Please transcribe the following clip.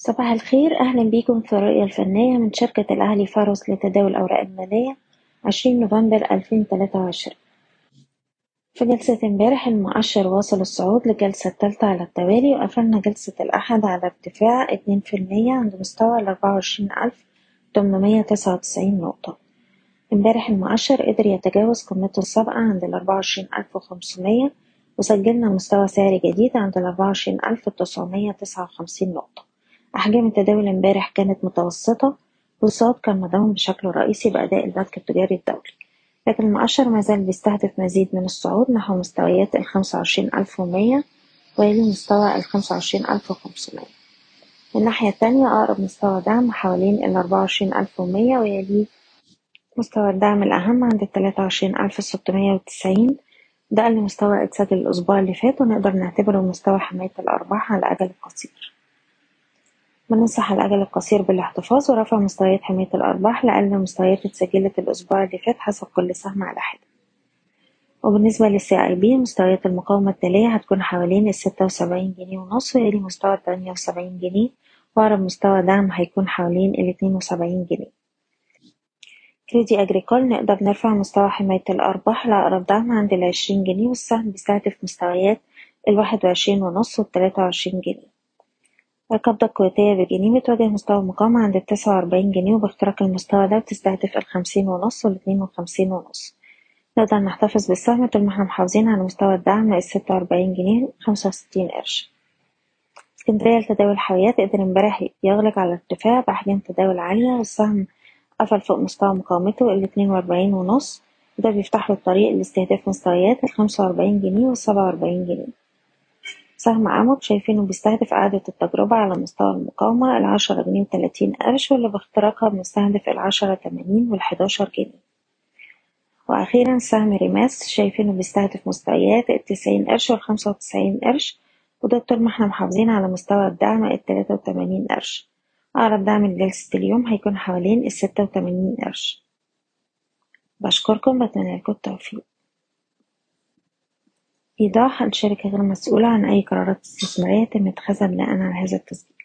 صباح الخير. أهلا بيكم في الرؤية الفنية من شركة الأهلي فارس لتداول الأوراق المالية عشرين نوفمبر ألفين تلاتة وعشرين. في جلسة امبارح المؤشر واصل الصعود للجلسة التالتة على التوالي وقفلنا جلسة الأحد على ارتفاع اتنين في المية عند مستوى الأربعة وعشرين ألف تمنمية تسعة وتسعين نقطة. امبارح المؤشر قدر يتجاوز قمته السابقة عند الأربعة وعشرين ألف وخمسمية وسجلنا مستوى سعري جديد عند الأربعة وعشرين ألف تسعمية تسعة وخمسين نقطة. أحجام التداول امبارح كانت متوسطة والصعود كان مدعوم بشكل رئيسي بأداء البنك التجاري الدولي. لكن المؤشر مازال بيستهدف مزيد من الصعود نحو مستويات ألف ومية ويلي مستوى ألف وخمسمية. من الناحية التانية أقرب مستوى دعم حوالين ألف ومية ويليه مستوى الدعم الأهم عند ستمية وتسعين. ده أقل مستوى اتسجل الأسبوع اللي فات ونقدر نعتبره مستوى حماية الأرباح على الأجل القصير بننصح الأجل القصير بالاحتفاظ ورفع مستويات حماية الأرباح لأقل مستويات اتسجلت الأسبوع اللي فات حسب كل سهم على حدة. وبالنسبة لل CIB مستويات المقاومة التالية هتكون حوالين الستة وسبعين جنيه ونص ويلي مستوى التمانية وسبعين جنيه وأقرب مستوى دعم هيكون حوالين الاتنين وسبعين جنيه. كريدي أجريكول نقدر نرفع مستوى حماية الأرباح لأقرب دعم عند العشرين جنيه والسهم بيستهدف مستويات الواحد وعشرين ونص والتلاتة وعشرين جنيه. القبضة الكويتية بالجنيه بتواجه مستوى المقاومة عند التسعة وأربعين جنيه وباختراق المستوى ده بتستهدف الخمسين ونص والاتنين وخمسين ونص. نقدر نحتفظ بالسهم طول ما إحنا محافظين على مستوى الدعم الستة وأربعين جنيه خمسة وستين قرش. اسكندرية لتداول الحاويات قدر امبارح يغلق على ارتفاع بأحجام تداول عالية والسهم قفل فوق مستوى مقاومته الاتنين وأربعين ونص وده بيفتح له الطريق لاستهداف مستويات الخمسة وأربعين جنيه والسبعة وأربعين جنيه. سهم أموك شايفينه بيستهدف إعادة التجربة على مستوى المقاومة العشرة جنيه وتلاتين قرش واللي باختراقها بنستهدف العشرة تمانين والحداشر جنيه. وأخيرا سهم ريماس شايفينه بيستهدف مستويات التسعين قرش والخمسة وتسعين قرش وده طول ما إحنا محافظين على مستوى الدعم التلاتة وتمانين قرش. أقرب دعم لجلسة اليوم هيكون حوالين الستة وتمانين قرش. بشكركم بتمنى لكم التوفيق. إيضاح: الشركة غير مسؤولة عن أي قرارات استثمارية يتم اتخاذها بناءً على هذا التسجيل.